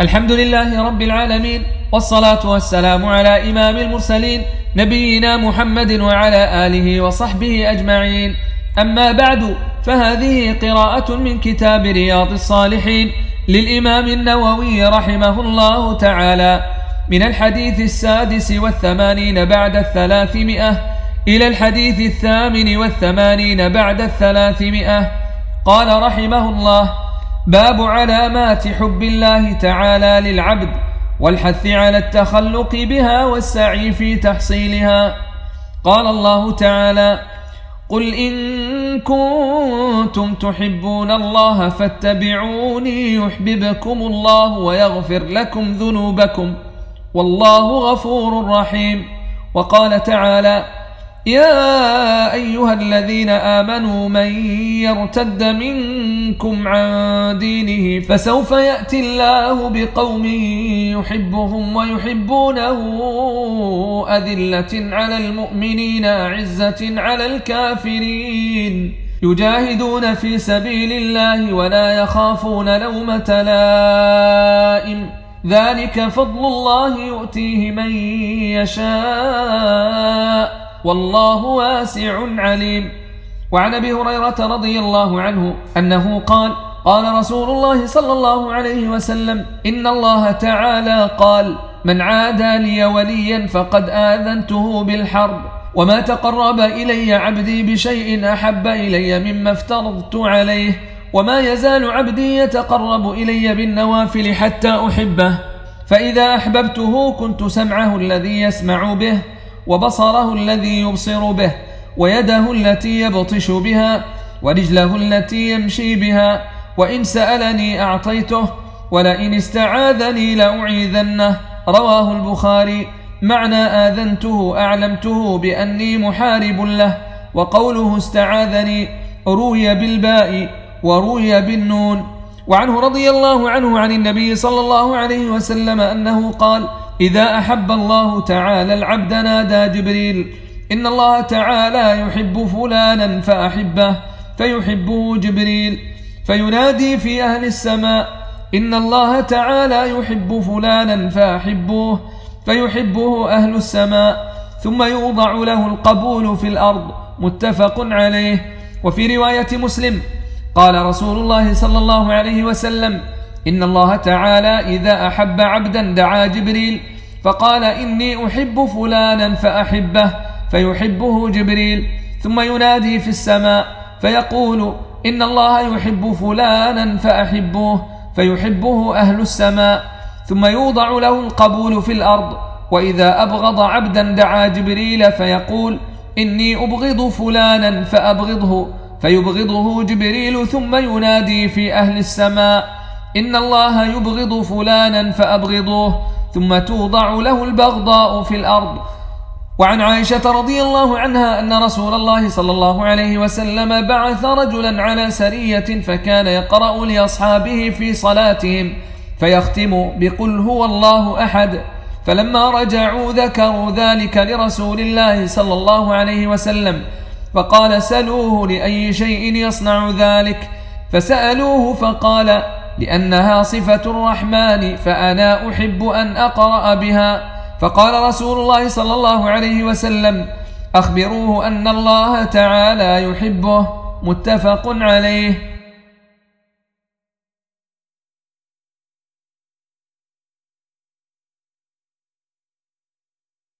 الحمد لله رب العالمين والصلاة والسلام على إمام المرسلين نبينا محمد وعلى آله وصحبه أجمعين. أما بعد فهذه قراءة من كتاب رياض الصالحين للإمام النووي رحمه الله تعالى. من الحديث السادس والثمانين بعد الثلاثمائة إلى الحديث الثامن والثمانين بعد الثلاثمائة. قال رحمه الله باب علامات حب الله تعالى للعبد والحث على التخلق بها والسعي في تحصيلها. قال الله تعالى قل إن كنتم تحبون الله فاتبعوني يحببكم الله ويغفر لكم ذنوبكم والله غفور رحيم وقال تعالى يا أيها الذين آمنوا من يرتد منكم عن دينه فسوف يأتي الله بقوم يحبهم ويحبونه أذلة على المؤمنين أعزة على الكافرين. يجاهدون في سبيل الله ولا يخافون لومة لائم. ذلك فضل الله يؤتيه من يشاء. والله واسع عليم. وعن أبي هريرة رضي الله عنه أنه قال قال رسول الله صلى الله عليه وسلم إن الله تعالى قال من عادى لي وليا فقد آذنته بالحرب وما تقرب إلي عبدي بشيء أحب إلي مما افترضت عليه وما يزال عبدي يتقرب إلي بالنوافل حتى أحبه فإذا أحببته كنت سمعه الذي يسمع به. وبصره الذي يبصر به ويده التي يبطش بها ورجله التي يمشي بها وإن سألني أعطيته ولئن استعاذني لأعيذنه. رواه البخاري معنى آذنته أعلمته بأني محارب له وقوله استعاذني روي بالباء وروي بالنون. وعنه رضي الله عنه عن النبي صلى الله عليه وسلم أنه قال إذا أحب الله تعالى العبد نادى جبريل إن الله تعالى يحب فلانا فأحبه فيحبه جبريل فينادي في أهل السماء إن الله تعالى يحب فلانا فأحبوه فيحبه أهل السماء ثم يوضع له القبول في الأرض متفق عليه وفي رواية مسلم قال رسول الله صلى الله عليه وسلم إن الله تعالى إذا أحب عبدا دعا جبريل فقال إني أحب فلانا فأحبه فيحبه جبريل ثم ينادي في السماء فيقول إن الله يحب فلانا فأحبوه فيحبه أهل السماء ثم يوضع له القبول في الأرض وإذا أبغض عبدا دعا جبريل فيقول إني أبغض فلانا فأبغضه فيبغضه جبريل ثم ينادي في أهل السماء إن الله يبغض فلانا فأبغضوه ثم توضع له البغضاء في الأرض. وعن عائشة رضي الله عنها أن رسول الله صلى الله عليه وسلم بعث رجلا على سرية فكان يقرأ لأصحابه في صلاتهم فيختم بقل هو الله أحد. فلما رجعوا ذكروا ذلك لرسول الله صلى الله عليه وسلم فقال سلوه لأي شيء يصنع ذلك. فسألوه فقال لأنها صفة الرحمن فأنا أحب أن أقرأ بها. فقال رسول الله صلى الله عليه وسلم أخبروه أن الله تعالى يحبه. متفق عليه.